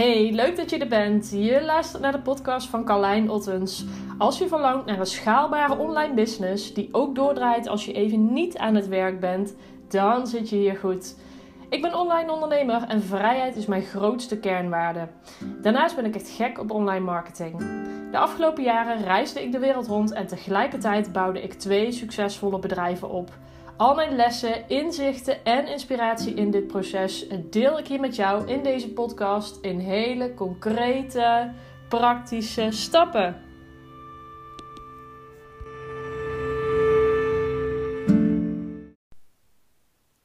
Hey, leuk dat je er bent. Je luistert naar de podcast van Carlijn Ottens. Als je verlangt naar een schaalbare online business die ook doordraait als je even niet aan het werk bent, dan zit je hier goed. Ik ben online ondernemer en vrijheid is mijn grootste kernwaarde. Daarnaast ben ik echt gek op online marketing. De afgelopen jaren reisde ik de wereld rond en tegelijkertijd bouwde ik twee succesvolle bedrijven op. Al mijn lessen, inzichten en inspiratie in dit proces deel ik hier met jou in deze podcast in hele concrete, praktische stappen.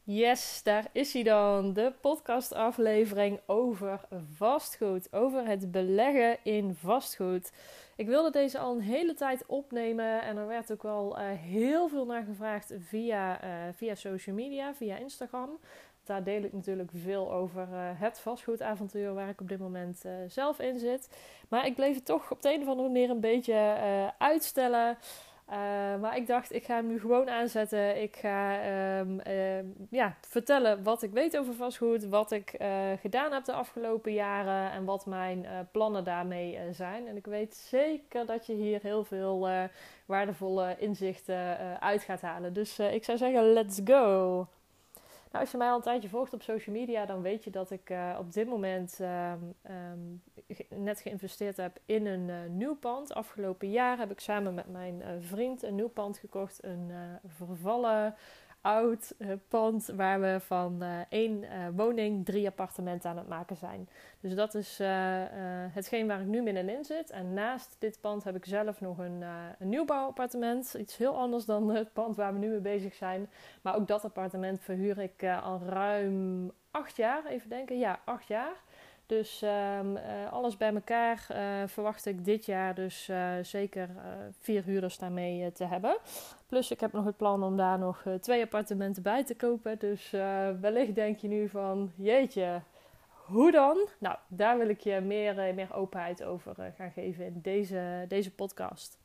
Yes, daar is hij dan. De podcastaflevering over vastgoed. Over het beleggen in vastgoed. Ik wilde deze al een hele tijd opnemen en er werd ook wel uh, heel veel naar gevraagd via, uh, via social media, via Instagram. Daar deel ik natuurlijk veel over uh, het vastgoedavontuur waar ik op dit moment zelf in zit. Maar ik bleef het toch op de een of andere manier een beetje uitstellen. Uh, maar ik dacht, ik ga hem nu gewoon aanzetten. Ik ga um, uh, ja, vertellen wat ik weet over vastgoed, wat ik uh, gedaan heb de afgelopen jaren en wat mijn plannen daarmee zijn. En ik weet zeker dat je hier heel veel waardevolle inzichten uit gaat halen. Dus ik zou zeggen, let's go! Nou, als je mij al een tijdje volgt op social media, dan weet je dat ik op dit moment um, net geïnvesteerd heb in een uh, nieuw pand. Afgelopen jaar heb ik samen met mijn vriend een nieuw pand gekocht. Een vervallen oud pand waar we van één woning drie appartementen aan het maken zijn. Dus dat is hetgeen waar ik nu middenin zit. En naast dit pand heb ik zelf nog een, een nieuwbouwappartement. Iets heel anders dan het pand waar we nu mee bezig zijn. Maar ook dat appartement verhuur ik al ruim acht jaar. Even denken, ja, acht jaar. Dus um, uh, alles bij elkaar uh, verwacht ik dit jaar dus uh, zeker vier huurders daarmee te hebben. Plus ik heb nog het plan om daar nog twee appartementen bij te kopen. Dus wellicht denk je nu van jeetje, hoe dan? Nou, daar wil ik je meer, meer openheid over gaan geven in deze, deze podcast.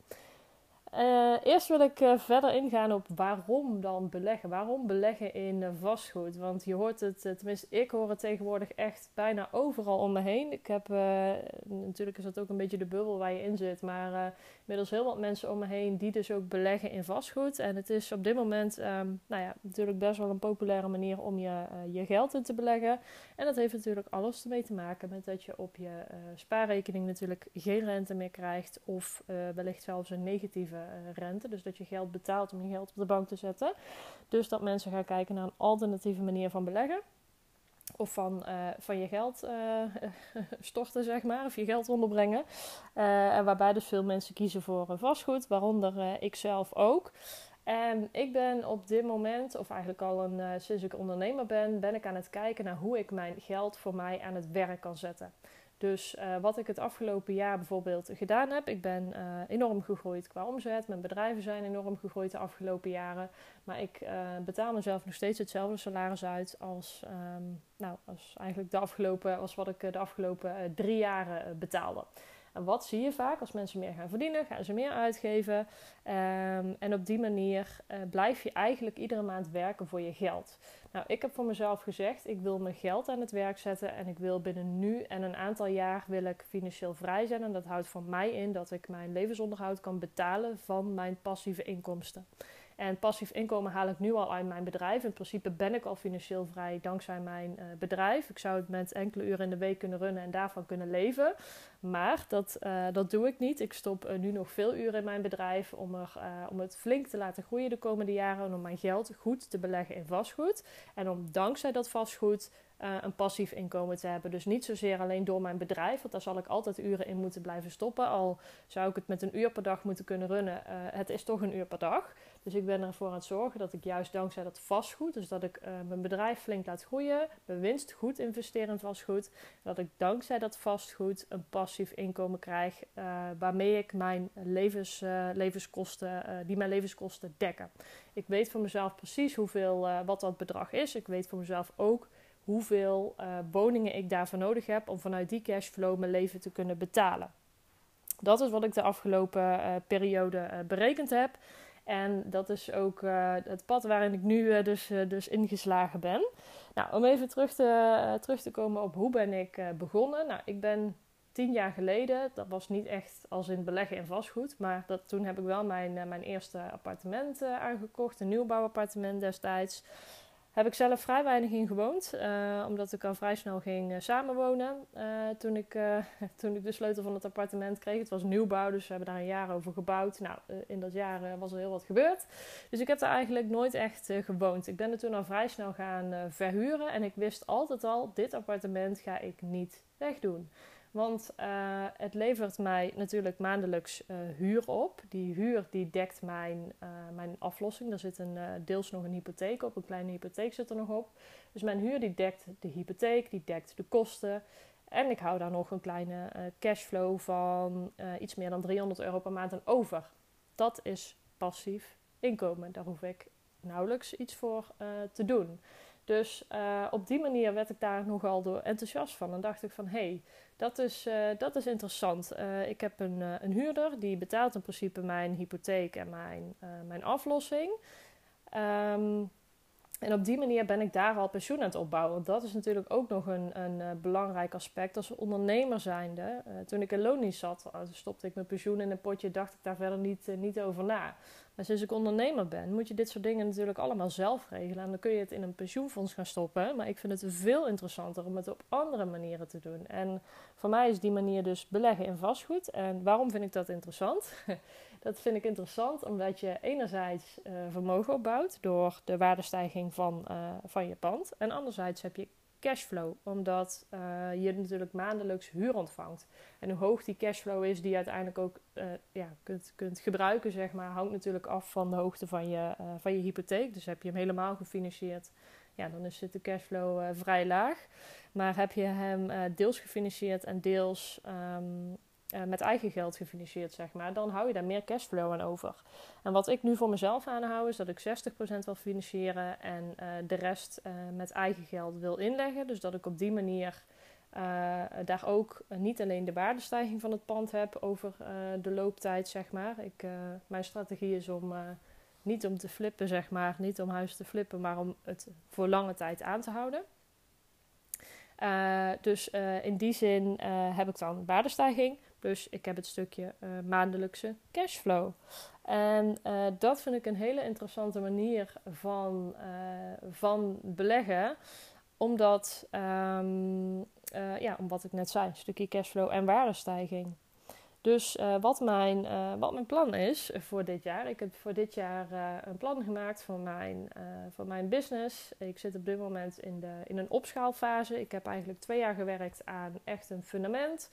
Uh, eerst wil ik uh, verder ingaan op waarom dan beleggen. Waarom beleggen in uh, vastgoed? Want je hoort het, tenminste ik hoor het tegenwoordig echt bijna overal om me heen. Ik heb, natuurlijk is dat ook een beetje de bubbel waar je in zit. Maar inmiddels heel wat mensen om me heen die dus ook beleggen in vastgoed. En het is op dit moment um, nou ja, natuurlijk best wel een populaire manier om je, je geld in te beleggen. En dat heeft natuurlijk alles ermee te maken met dat je op je spaarrekening natuurlijk geen rente meer krijgt. Of wellicht zelfs een negatieve eh, rente. Dus dat je geld betaalt om je geld op de bank te zetten. Dus dat mensen gaan kijken naar een alternatieve manier van beleggen. Of van, uh, van je geld uh, storten, zeg maar. Of je geld onderbrengen. En waarbij dus veel mensen kiezen voor vastgoed. Waaronder ik zelf ook. En ik ben op dit moment, of eigenlijk al een, sinds ik ondernemer ben, ben ik aan het kijken naar hoe ik mijn geld voor mij aan het werk kan zetten. Dus uh, wat ik het afgelopen jaar bijvoorbeeld gedaan heb, ik ben uh, enorm gegroeid qua omzet. Mijn bedrijven zijn enorm gegroeid de afgelopen jaren. Maar ik uh, betaal mezelf nog steeds hetzelfde salaris uit als, um, nou, als eigenlijk de afgelopen, als wat ik de afgelopen drie jaren betaalde. En wat zie je vaak? Als mensen meer gaan verdienen, gaan ze meer uitgeven. Um, en op die manier blijf je eigenlijk iedere maand werken voor je geld. Nou, ik heb voor mezelf gezegd, ik wil mijn geld aan het werk zetten en ik wil binnen nu en een aantal jaar wil ik financieel vrij zijn. En dat houdt voor mij in dat ik mijn levensonderhoud kan betalen van mijn passieve inkomsten. En passief inkomen haal ik nu al uit mijn bedrijf. In principe ben ik al financieel vrij dankzij mijn uh, bedrijf. Ik zou het met enkele uren in de week kunnen runnen en daarvan kunnen leven. Maar dat, uh, dat doe ik niet. Ik stop uh, nu nog veel uren in mijn bedrijf om, er, om het flink te laten groeien de komende jaren. En om mijn geld goed te beleggen in vastgoed. En om dankzij dat vastgoed een passief inkomen te hebben. Dus niet zozeer alleen door mijn bedrijf, want daar zal ik altijd uren in moeten blijven stoppen. Al zou ik het met een uur per dag moeten kunnen runnen, uh, het is toch een uur per dag. Dus ik ben ervoor aan het zorgen dat ik juist dankzij dat vastgoed, dus dat ik uh, mijn bedrijf flink laat groeien, mijn winst goed investeer in vastgoed, dat ik dankzij dat vastgoed een passief inkomen krijg waarmee ik mijn levens, levenskosten, die mijn levenskosten dekken. Ik weet voor mezelf precies hoeveel, wat dat bedrag is. Ik weet voor mezelf ook hoeveel woningen ik daarvoor nodig heb om vanuit die cashflow mijn leven te kunnen betalen. Dat is wat ik de afgelopen periode berekend heb. En dat is ook het pad waarin ik nu dus, dus ingeslagen ben. Nou, om even terug te, terug te komen op hoe ben ik begonnen. Nou, ik ben tien jaar geleden, dat was niet echt als in beleggen in vastgoed, maar dat, toen heb ik wel mijn, mijn eerste appartement aangekocht, een nieuwbouwappartement destijds heb ik zelf vrij weinig in gewoond, uh, omdat ik al vrij snel ging uh, samenwonen uh, toen, ik, toen ik de sleutel van het appartement kreeg. Het was nieuwbouw, dus we hebben daar een jaar over gebouwd. Nou, in dat jaar was er heel wat gebeurd. Dus ik heb daar eigenlijk nooit echt gewoond. Ik ben er toen al vrij snel gaan verhuren en ik wist altijd al, dit appartement ga ik niet wegdoen. Want uh, het levert mij natuurlijk maandelijks uh, huur op. Die huur die dekt mijn, uh, mijn aflossing. Er zit een, deels nog een hypotheek op. Een kleine hypotheek zit er nog op. Dus mijn huur die dekt de hypotheek, die dekt de kosten. En ik hou daar nog een kleine cashflow van iets meer dan 300 euro per maand aan over. Dat is passief inkomen. Daar hoef ik nauwelijks iets voor te doen. Dus op die manier werd ik daar nogal door enthousiast van. En dacht ik van, hé, hey, dat is, uh, dat is interessant. Uh, ik heb een, een huurder die betaalt in principe mijn hypotheek en mijn, mijn aflossing. Um, en op die manier ben ik daar al pensioen aan het opbouwen. Want dat is natuurlijk ook nog een, een belangrijk aspect als ondernemer zijnde. toen ik in loondienst zat, stopte ik mijn pensioen in een potje, dacht ik daar verder niet, niet over na. Maar sinds ik ondernemer ben, moet je dit soort dingen natuurlijk allemaal zelf regelen. En dan kun je het in een pensioenfonds gaan stoppen. Maar ik vind het veel interessanter om het op andere manieren te doen. En voor mij is die manier dus beleggen in vastgoed. En waarom vind ik dat interessant? dat vind ik interessant omdat je enerzijds uh, vermogen opbouwt door de waardestijging van, uh, van je pand. En anderzijds heb je cashflow, omdat uh, je natuurlijk maandelijks huur ontvangt. En hoe hoog die cashflow is die je uiteindelijk ook uh, ja, kunt, kunt gebruiken, zeg maar, hangt natuurlijk af van de hoogte van je, uh, van je hypotheek. Dus heb je hem helemaal gefinancierd, ja, dan is de cashflow vrij laag. Maar heb je hem deels gefinancierd en deels um, uh, met eigen geld gefinancierd, zeg maar, dan hou je daar meer cashflow aan over. En wat ik nu voor mezelf aanhoud, is dat ik 60% wil financieren en uh, de rest uh, met eigen geld wil inleggen. Dus dat ik op die manier daar ook niet alleen de waardestijging van het pand heb over de looptijd, zeg maar. Ik, mijn strategie is om niet om te flippen, zeg maar, niet om huis te flippen, maar om het voor lange tijd aan te houden. dus in die zin heb ik dan waardestijging. Plus ik heb het stukje uh, maandelijkse cashflow. En uh, dat vind ik een hele interessante manier van, uh, van beleggen. Omdat, um, ja, om wat ik net zei, stukje cashflow en waardestijging. Dus wat, mijn, wat mijn plan is voor dit jaar. Ik heb voor dit jaar een plan gemaakt voor mijn, voor mijn business. Ik zit op dit moment in, de, in een opschaalfase. Ik heb eigenlijk twee jaar gewerkt aan echt een fundament.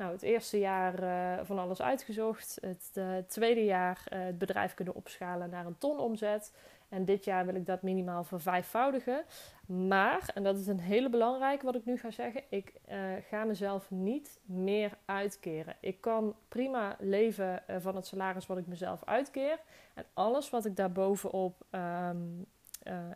Nou, het eerste jaar uh, van alles uitgezocht. Het uh, tweede jaar uh, het bedrijf kunnen opschalen naar een ton omzet. En dit jaar wil ik dat minimaal vervijfvoudigen. Maar, en dat is een hele belangrijke wat ik nu ga zeggen, ik ga mezelf niet meer uitkeren. Ik kan prima leven van het salaris wat ik mezelf uitkeer. En alles wat ik daarbovenop um,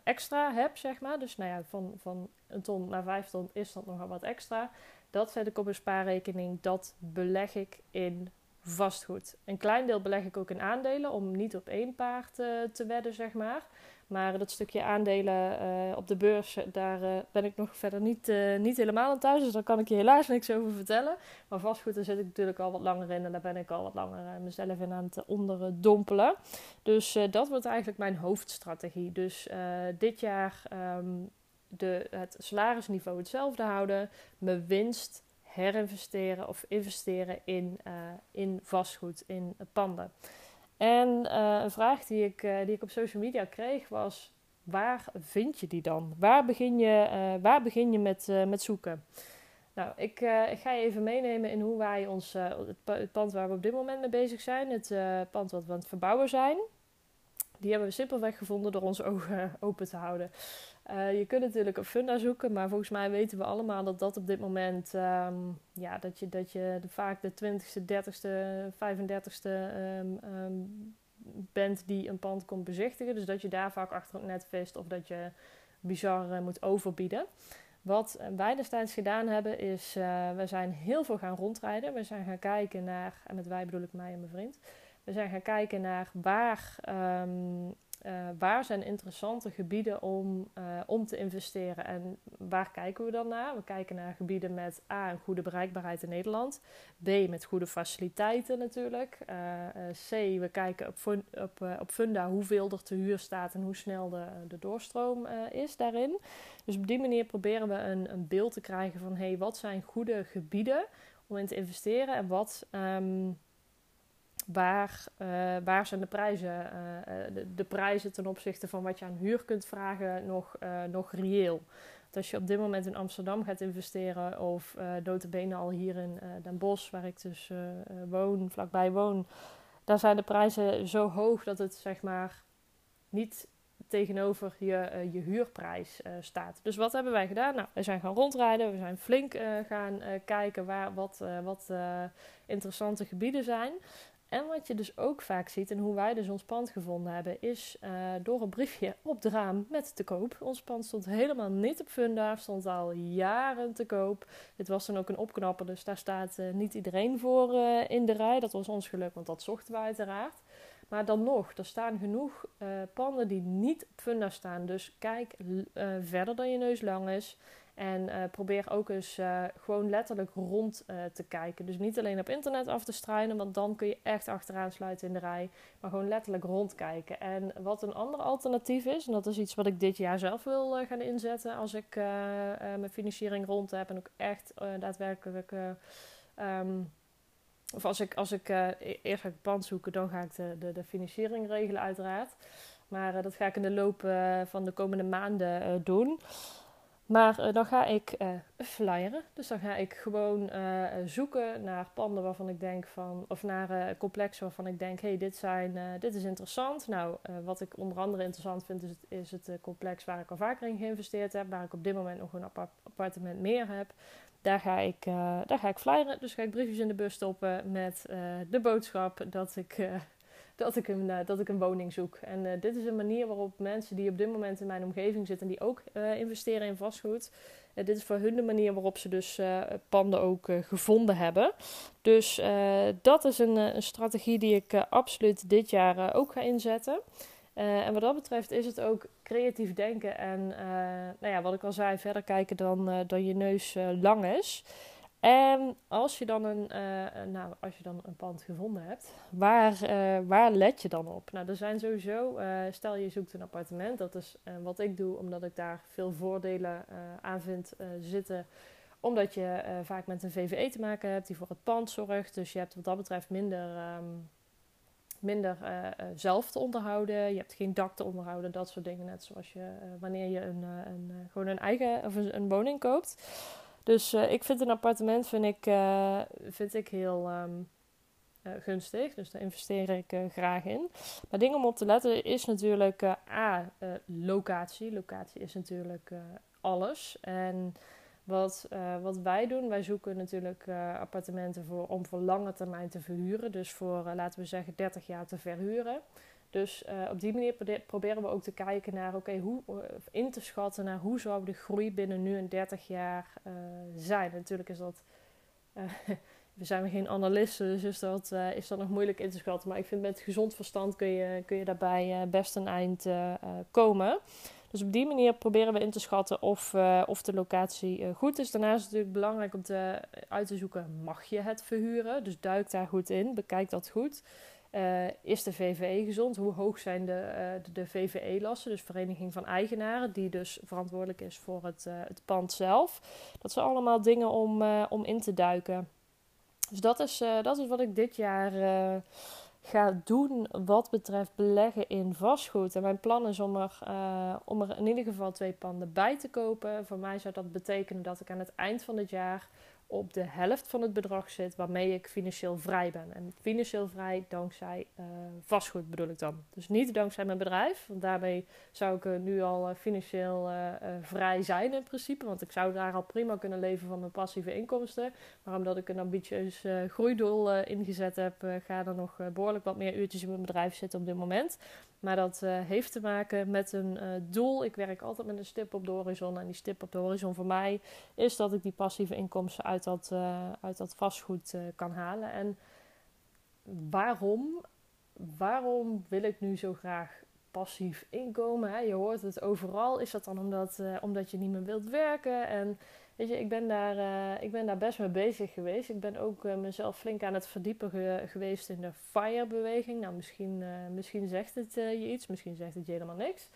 extra heb, zeg maar. Dus nou ja, van, van een ton naar vijf ton is dat nogal wat extra. Dat zet ik op een spaarrekening. Dat beleg ik in vastgoed. Een klein deel beleg ik ook in aandelen om niet op één paard uh, te wedden, zeg maar. Maar dat stukje aandelen uh, op de beurs, daar uh, ben ik nog verder niet, niet helemaal aan thuis. Dus daar kan ik je helaas niks over vertellen. Maar vastgoed, daar zit ik natuurlijk al wat langer in. En daar ben ik al wat langer mezelf in aan het onderdompelen. Dus dat wordt eigenlijk mijn hoofdstrategie. Dus dit jaar um, de, het salarisniveau hetzelfde houden, mijn winst herinvesteren of investeren in, uh, in vastgoed, in panden. En uh, een vraag die ik, uh, die ik op social media kreeg was: waar vind je die dan? Waar begin je, waar begin je met, met zoeken? Nou, ik, ik, ga je even meenemen in hoe wij ons, het, het, pand waar we op dit moment mee bezig zijn, het pand wat we aan het verbouwen zijn, die hebben we simpelweg gevonden door onze ogen open te houden. Uh, je kunt natuurlijk een funda zoeken, maar volgens mij weten we allemaal dat dat op dit moment, um, ja, dat je, dat je vaak de 20ste, 30ste, 35ste um, um, bent die een pand komt bezichtigen. Dus dat je daar vaak achter het net vist of dat je bizar uh, moet overbieden. Wat wij destijds gedaan hebben is, we zijn heel veel gaan rondrijden. We zijn gaan kijken naar, en met wij bedoel ik mij en mijn vriend. We zijn gaan kijken naar waar waar zijn interessante gebieden om, om te investeren? En waar kijken we dan naar? We kijken naar gebieden met A, een goede bereikbaarheid in Nederland. B, met goede faciliteiten natuurlijk. C, we kijken op, op, Funda hoeveel er te huur staat en hoe snel de, de doorstroom is daarin. Dus op die manier proberen we een, een beeld te krijgen van hey, wat zijn goede gebieden om in te investeren en wat, um, waar, uh, waar zijn de prijzen, uh, de, de, prijzen ten opzichte van wat je aan huur kunt vragen nog, nog reëel. Als je op dit moment in Amsterdam gaat investeren of uh, al hier in Den Bosch, waar ik dus woon, vlakbij woon, daar zijn de prijzen zo hoog dat het zeg maar niet tegenover je, je huurprijs staat. Dus wat hebben wij gedaan? Nou, we zijn gaan rondrijden, we zijn flink gaan kijken waar, wat, wat interessante gebieden zijn. En wat je dus ook vaak ziet en hoe wij dus ons pand gevonden hebben, is door een briefje op de raam met te koop. Ons pand stond helemaal niet op Funda, stond al jaren te koop. Dit was dan ook een opknapper, dus daar staat niet iedereen voor in de rij. Dat was ons geluk, want dat zochten we uiteraard. Maar dan nog, er staan genoeg panden die niet op funda staan. Dus kijk verder dan je neus lang is. En uh, probeer ook eens gewoon letterlijk rond te kijken. Dus niet alleen op internet af te struinen, want dan kun je echt achteraan sluiten in de rij. Maar gewoon letterlijk rondkijken. En wat een ander alternatief is, en dat is iets wat ik dit jaar zelf wil gaan inzetten als ik mijn financiering rond heb en ook echt daadwerkelijk. Um, of als ik, als ik uh, eerst ga ik pand zoeken, dan ga ik de, de, de financiering regelen uiteraard. Maar dat ga ik in de loop van de komende maanden doen. Maar dan ga ik flyeren. Dus dan ga ik gewoon zoeken naar panden waarvan ik denk van... Of naar complexen waarvan ik denk, hey, dit, zijn, dit is interessant. Nou, wat ik onder andere interessant vind, is het, is het complex waar ik al vaker in geïnvesteerd heb. Waar ik op dit moment nog een appartement meer heb. Daar ga ik, daar ga ik flyeren. Dus ga ik briefjes in de bus stoppen met de boodschap dat ik, dat, ik een, dat ik een woning zoek. En dit is een manier waarop mensen die op dit moment in mijn omgeving zitten, die ook investeren in vastgoed. dit is voor hun de manier waarop ze dus panden ook gevonden hebben. Dus dat is een, een, strategie die ik absoluut dit jaar ook ga inzetten. En wat dat betreft is het ook creatief denken en nou ja, wat ik al zei, verder kijken dan, dan je neus lang is. En als je dan een, nou, als je dan een pand gevonden hebt, waar, waar let je dan op? Nou, er zijn sowieso, stel je zoekt een appartement, dat is wat ik doe, omdat ik daar veel voordelen aan vind zitten omdat je vaak met een VVE te maken hebt die voor het pand zorgt. Dus je hebt wat dat betreft minder, um, minder zelf te onderhouden. Je hebt geen dak te onderhouden, dat soort dingen. Net zoals je wanneer je een, een, gewoon een eigen of een, een woning koopt. Dus ik vind een appartement vind ik, vind ik heel um, gunstig. Dus daar investeer ik graag in. Maar dingen om op te letten is natuurlijk A, locatie. Locatie is natuurlijk alles. En wat, wat wij doen, wij zoeken natuurlijk appartementen voor, om voor lange termijn te verhuren. Dus voor, laten we zeggen, 30 jaar te verhuren. Dus op die manier proberen we ook te kijken naar, oké, hoe in te schatten naar hoe zou de groei binnen nu en 30 jaar zijn. natuurlijk is dat, we zijn geen analisten, dus is dat, is dat nog moeilijk in te schatten. Maar ik vind met gezond verstand kun je, kun je daarbij best een eind komen. Dus op die manier proberen we in te schatten of, of de locatie goed is. Daarnaast is het natuurlijk belangrijk om te, uit te zoeken: mag je het verhuren? Dus duik daar goed in, bekijk dat goed. Uh, is de VVE gezond? Hoe hoog zijn de, de, de VVE-lasten? Dus Vereniging van Eigenaren, die dus verantwoordelijk is voor het, het pand zelf. Dat zijn allemaal dingen om, om in te duiken. Dus dat is, dat is wat ik dit jaar ga doen wat betreft beleggen in vastgoed. En mijn plan is om er, om er in ieder geval twee panden bij te kopen. Voor mij zou dat betekenen dat ik aan het eind van het jaar op de helft van het bedrag zit waarmee ik financieel vrij ben. En financieel vrij dankzij uh, vastgoed bedoel ik dan. Dus niet dankzij mijn bedrijf, want daarmee zou ik nu al uh, financieel vrij zijn in principe. Want ik zou daar al prima kunnen leven van mijn passieve inkomsten. Maar omdat ik een ambitieus groeidoel ingezet heb, ga er nog behoorlijk wat meer uurtjes in mijn bedrijf zitten op dit moment. Maar dat heeft te maken met een doel. Ik werk altijd met een stip op de horizon. En die stip op de horizon voor mij is dat ik die passieve inkomsten uit dat, uh, uit dat vastgoed kan halen. En waarom? Waarom wil ik nu zo graag passief inkomen. Hè? Je hoort het overal. Is dat dan omdat, omdat je niet meer wilt werken? En weet je, ik ben daar, ik ben daar best mee bezig geweest. Ik ben ook mezelf flink aan het verdiepen geweest in de FIRE-beweging. Nou, misschien, misschien zegt het je iets, misschien zegt het je helemaal niks.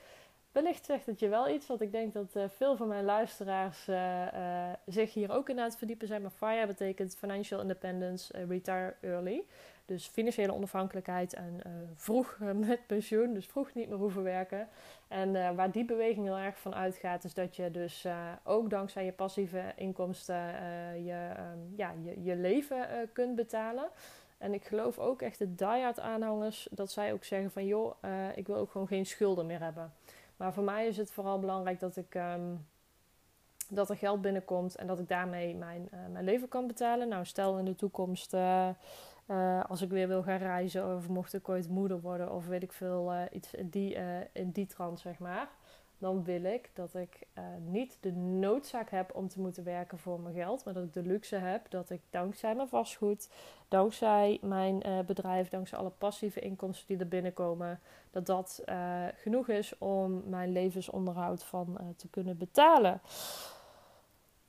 Wellicht zegt het je wel iets, want ik denk dat uh, veel van mijn luisteraars uh, uh, zich hier ook in aan het verdiepen zijn. Maar FIRE betekent Financial Independence Retire Early. Dus financiële onafhankelijkheid en vroeg met pensioen, dus vroeg niet meer hoeven werken. En waar die beweging heel erg van uitgaat, is dat je dus ook dankzij je passieve inkomsten je, um, ja, je, je leven kunt betalen. En ik geloof ook echt de diehard aanhangers dat zij ook zeggen van joh, ik wil ook gewoon geen schulden meer hebben. Maar voor mij is het vooral belangrijk dat ik. Ehm, dat er geld binnenkomt en dat ik daarmee mijn, uh, mijn leven kan betalen. Nou, stel in de toekomst, uh, uh, als ik weer wil gaan reizen of mocht ik ooit moeder worden of weet ik veel, iets in die, in die trant, zeg maar dan wil ik dat ik uh, niet de noodzaak heb om te moeten werken voor mijn geld, maar dat ik de luxe heb dat ik dankzij mijn vastgoed, dankzij mijn uh, bedrijf, dankzij alle passieve inkomsten die er binnenkomen, dat dat uh, genoeg is om mijn levensonderhoud van te kunnen betalen.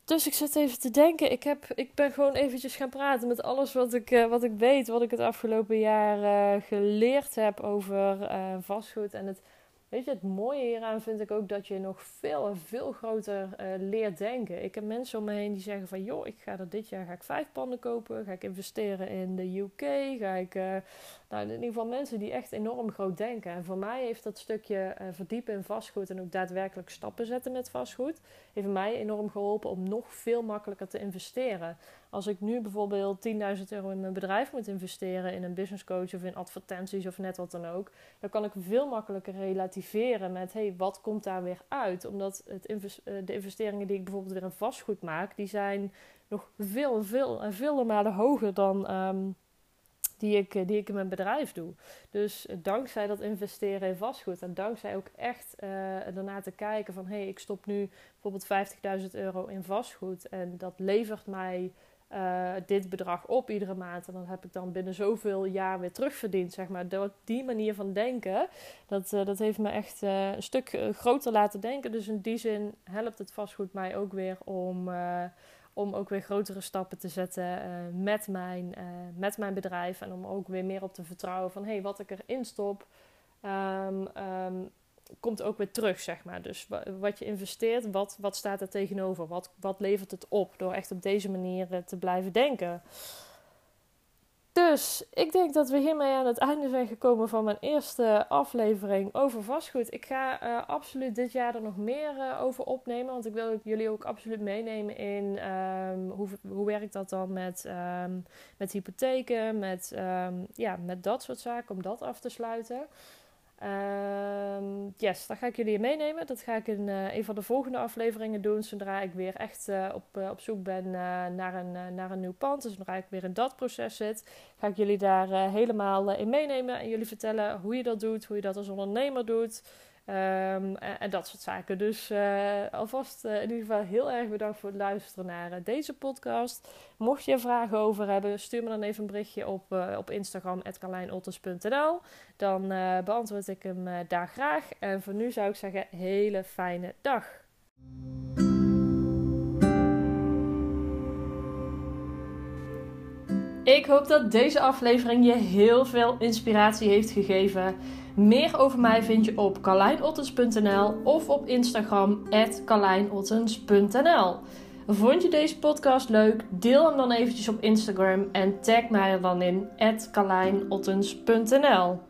Dus ik zit even te denken. Ik, heb, ik ben gewoon eventjes gaan praten met alles wat ik, wat ik weet, wat ik het afgelopen jaar geleerd heb over vastgoed en het Weet je, het mooie hieraan vind ik ook dat je nog veel en veel groter uh, leert denken. Ik heb mensen om me heen die zeggen van... joh, ik ga er dit jaar ga ik vijf panden kopen. Ga ik investeren in de UK. Ga ik... Uh, nou, in ieder geval mensen die echt enorm groot denken. En voor mij heeft dat stukje uh, verdiepen in vastgoed... en ook daadwerkelijk stappen zetten met vastgoed... heeft mij enorm geholpen om nog veel makkelijker te investeren. Als ik nu bijvoorbeeld 10.000 euro in mijn bedrijf moet investeren, in een business coach of in advertenties of net wat dan ook, dan kan ik veel makkelijker relativeren met hey, wat komt daar weer uit? Omdat het eh, de investeringen die ik bijvoorbeeld weer in vastgoed maak, die zijn nog veel, veel en vele malen hoger dan. Ehm, die ik, die ik in mijn bedrijf doe. Dus dankzij dat investeren in vastgoed en dankzij ook echt daarna te kijken van hé, hey, ik stop nu bijvoorbeeld 50.000 euro in vastgoed en dat levert mij uh, dit bedrag op iedere maand. En dan heb ik dan binnen zoveel jaar weer terugverdiend, zeg maar. Door die manier van denken, dat, uh, dat heeft me echt uh, een stuk groter laten denken. Dus in die zin helpt het vastgoed mij ook weer om, om ook weer grotere stappen te zetten met, mijn, met mijn bedrijf. En om ook weer meer op te vertrouwen van, hey, wat ik erin stop... Um, um, komt ook weer terug, zeg maar. Dus wat je investeert, wat, wat staat er tegenover? Wat, wat levert het op door echt op deze manier eh, te blijven denken? Dus ik denk dat we hiermee aan het einde zijn gekomen van mijn eerste aflevering over vastgoed. Ik ga uh, absoluut dit jaar er nog meer uh, over opnemen. Want ik wil jullie ook absoluut meenemen in um, hoe, hoe werkt dat dan met, um, met hypotheken, met, um, ja, met dat soort zaken, om dat af te sluiten. Um, yes, dat ga ik jullie meenemen. Dat ga ik in uh, een van de volgende afleveringen doen. Zodra ik weer echt uh, op, uh, op zoek ben naar, een, naar een nieuw pand. Dus zodra ik weer in dat proces zit, ga ik jullie daar helemaal in meenemen. En jullie vertellen hoe je dat doet, hoe je dat als ondernemer doet. Um, en, dat soort zaken. Dus uh, alvast uh, in ieder geval heel erg bedankt voor het luisteren naar uh, deze podcast. Mocht je er vragen over hebben, stuur me dan even een berichtje op, op Instagram, carlijnotters.nl. Dan beantwoord ik hem daar graag. En voor nu zou ik zeggen, hele fijne dag. Ik hoop dat deze aflevering je heel veel inspiratie heeft gegeven. Meer over mij vind je op carlijnottens.nl of op Instagram carlijnottens.nl. Vond je deze podcast leuk? Deel hem dan eventjes op Instagram en tag mij er dan in carlijnottens.nl.